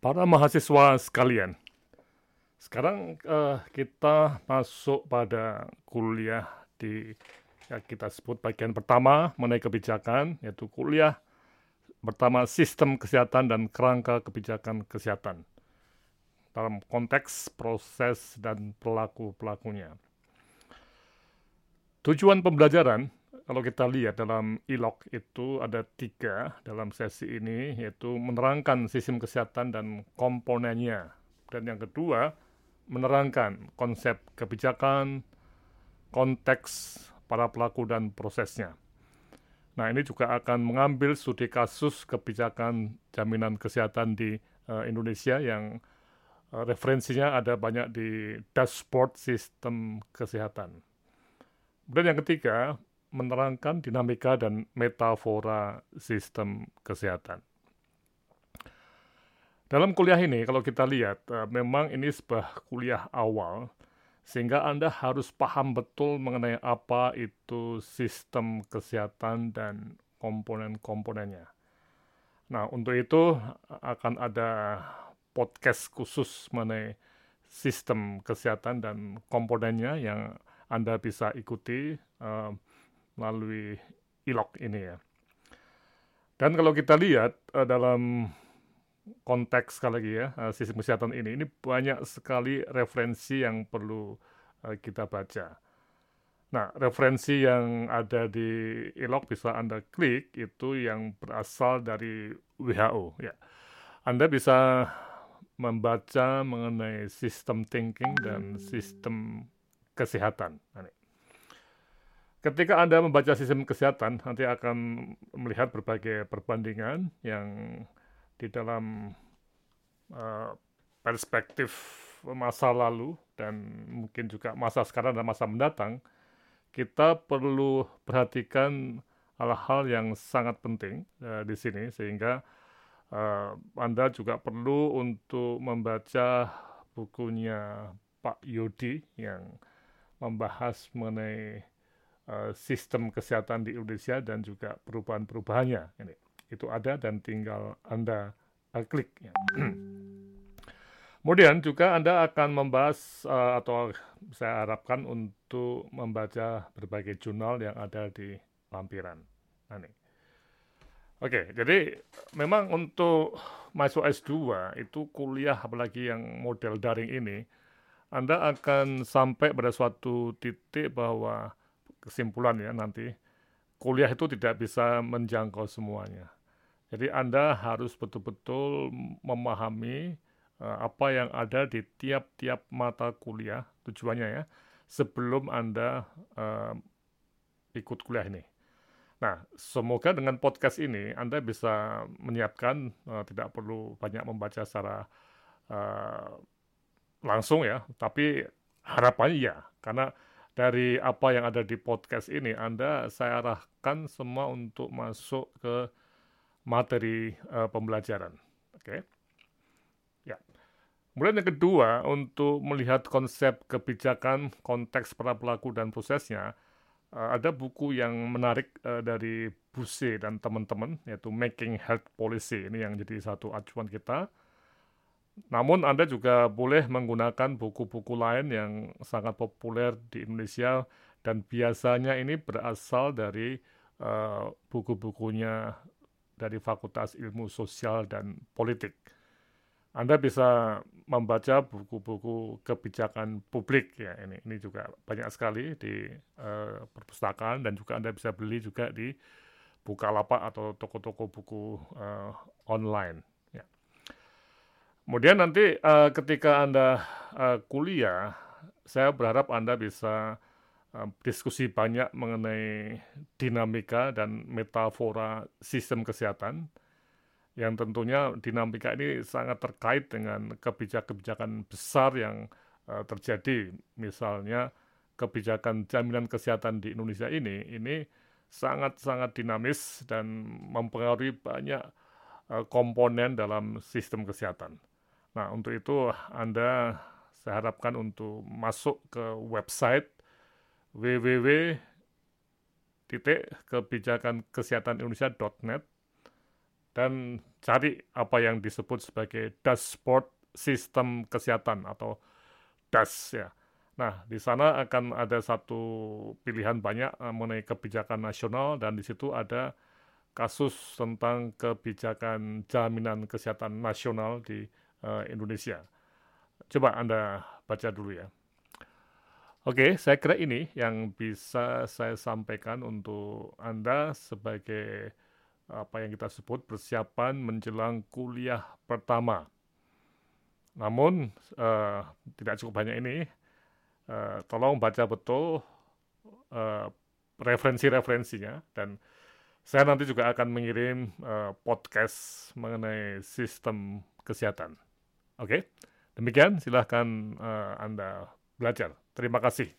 Para mahasiswa sekalian, sekarang uh, kita masuk pada kuliah di ya kita sebut bagian pertama mengenai kebijakan, yaitu kuliah pertama sistem kesehatan dan kerangka kebijakan kesehatan dalam konteks proses dan pelaku-pelakunya. Tujuan pembelajaran kalau kita lihat dalam ILOC itu ada tiga dalam sesi ini, yaitu menerangkan sistem kesehatan dan komponennya. Dan yang kedua, menerangkan konsep kebijakan, konteks para pelaku dan prosesnya. Nah, ini juga akan mengambil studi kasus kebijakan jaminan kesehatan di uh, Indonesia yang uh, referensinya ada banyak di dashboard sistem kesehatan. Dan yang ketiga, menerangkan dinamika dan metafora sistem kesehatan. Dalam kuliah ini, kalau kita lihat, uh, memang ini sebuah kuliah awal, sehingga Anda harus paham betul mengenai apa itu sistem kesehatan dan komponen-komponennya. Nah, untuk itu akan ada podcast khusus mengenai sistem kesehatan dan komponennya yang Anda bisa ikuti. Uh, melalui ilok ini ya. Dan kalau kita lihat uh, dalam konteks sekali lagi ya uh, sistem kesehatan ini, ini banyak sekali referensi yang perlu uh, kita baca. Nah, referensi yang ada di ilok bisa Anda klik itu yang berasal dari WHO ya. Anda bisa membaca mengenai sistem thinking dan sistem kesehatan. Nah, Ketika Anda membaca sistem kesehatan, nanti akan melihat berbagai perbandingan yang di dalam uh, perspektif masa lalu dan mungkin juga masa sekarang dan masa mendatang, kita perlu perhatikan hal-hal yang sangat penting uh, di sini. Sehingga uh, Anda juga perlu untuk membaca bukunya Pak Yodi yang membahas mengenai Eh, sistem kesehatan di Indonesia dan juga perubahan-perubahannya. Ini itu ada dan tinggal Anda uh, klik. Ya. Kemudian juga Anda akan membahas uh, atau saya harapkan untuk membaca berbagai jurnal yang ada di lampiran. Nah, ini. Oke, jadi memang untuk masuk S2 itu kuliah apalagi yang model daring ini, Anda akan sampai pada suatu titik bahwa kesimpulan ya nanti kuliah itu tidak bisa menjangkau semuanya. Jadi Anda harus betul-betul memahami uh, apa yang ada di tiap-tiap mata kuliah tujuannya ya sebelum Anda uh, ikut kuliah ini. Nah, semoga dengan podcast ini Anda bisa menyiapkan uh, tidak perlu banyak membaca secara uh, langsung ya, tapi harapannya ya karena dari apa yang ada di podcast ini, Anda saya arahkan semua untuk masuk ke materi uh, pembelajaran. Oke. Okay? Ya. Kemudian yang kedua, untuk melihat konsep kebijakan, konteks para pelaku dan prosesnya, uh, ada buku yang menarik uh, dari Buse dan teman-teman, yaitu Making Health Policy. Ini yang jadi satu acuan kita namun Anda juga boleh menggunakan buku-buku lain yang sangat populer di Indonesia dan biasanya ini berasal dari uh, buku-bukunya dari Fakultas Ilmu Sosial dan Politik. Anda bisa membaca buku-buku kebijakan publik ya ini ini juga banyak sekali di uh, perpustakaan dan juga Anda bisa beli juga di Bukalapak atau toko-toko buku uh, online. Kemudian nanti uh, ketika Anda uh, kuliah, saya berharap Anda bisa uh, diskusi banyak mengenai dinamika dan metafora sistem kesehatan yang tentunya dinamika ini sangat terkait dengan kebijakan-kebijakan besar yang uh, terjadi. Misalnya kebijakan jaminan kesehatan di Indonesia ini, ini sangat-sangat dinamis dan mempengaruhi banyak komponen dalam sistem kesehatan. Nah, untuk itu Anda saya harapkan untuk masuk ke website www titik kebijakan kesehatan Indonesia.net dan cari apa yang disebut sebagai dashboard sistem kesehatan atau DAS ya. Nah, di sana akan ada satu pilihan banyak uh, mengenai kebijakan nasional dan di situ ada kasus tentang kebijakan jaminan kesehatan nasional di uh, Indonesia. Coba Anda baca dulu ya. Oke, saya kira ini yang bisa saya sampaikan untuk Anda sebagai apa yang kita sebut persiapan menjelang kuliah pertama. Namun, uh, tidak cukup banyak ini. Uh, tolong baca betul uh, referensi-referensinya dan saya nanti juga akan mengirim uh, podcast mengenai sistem kesehatan. Oke, demikian silahkan uh, Anda belajar. Terima kasih.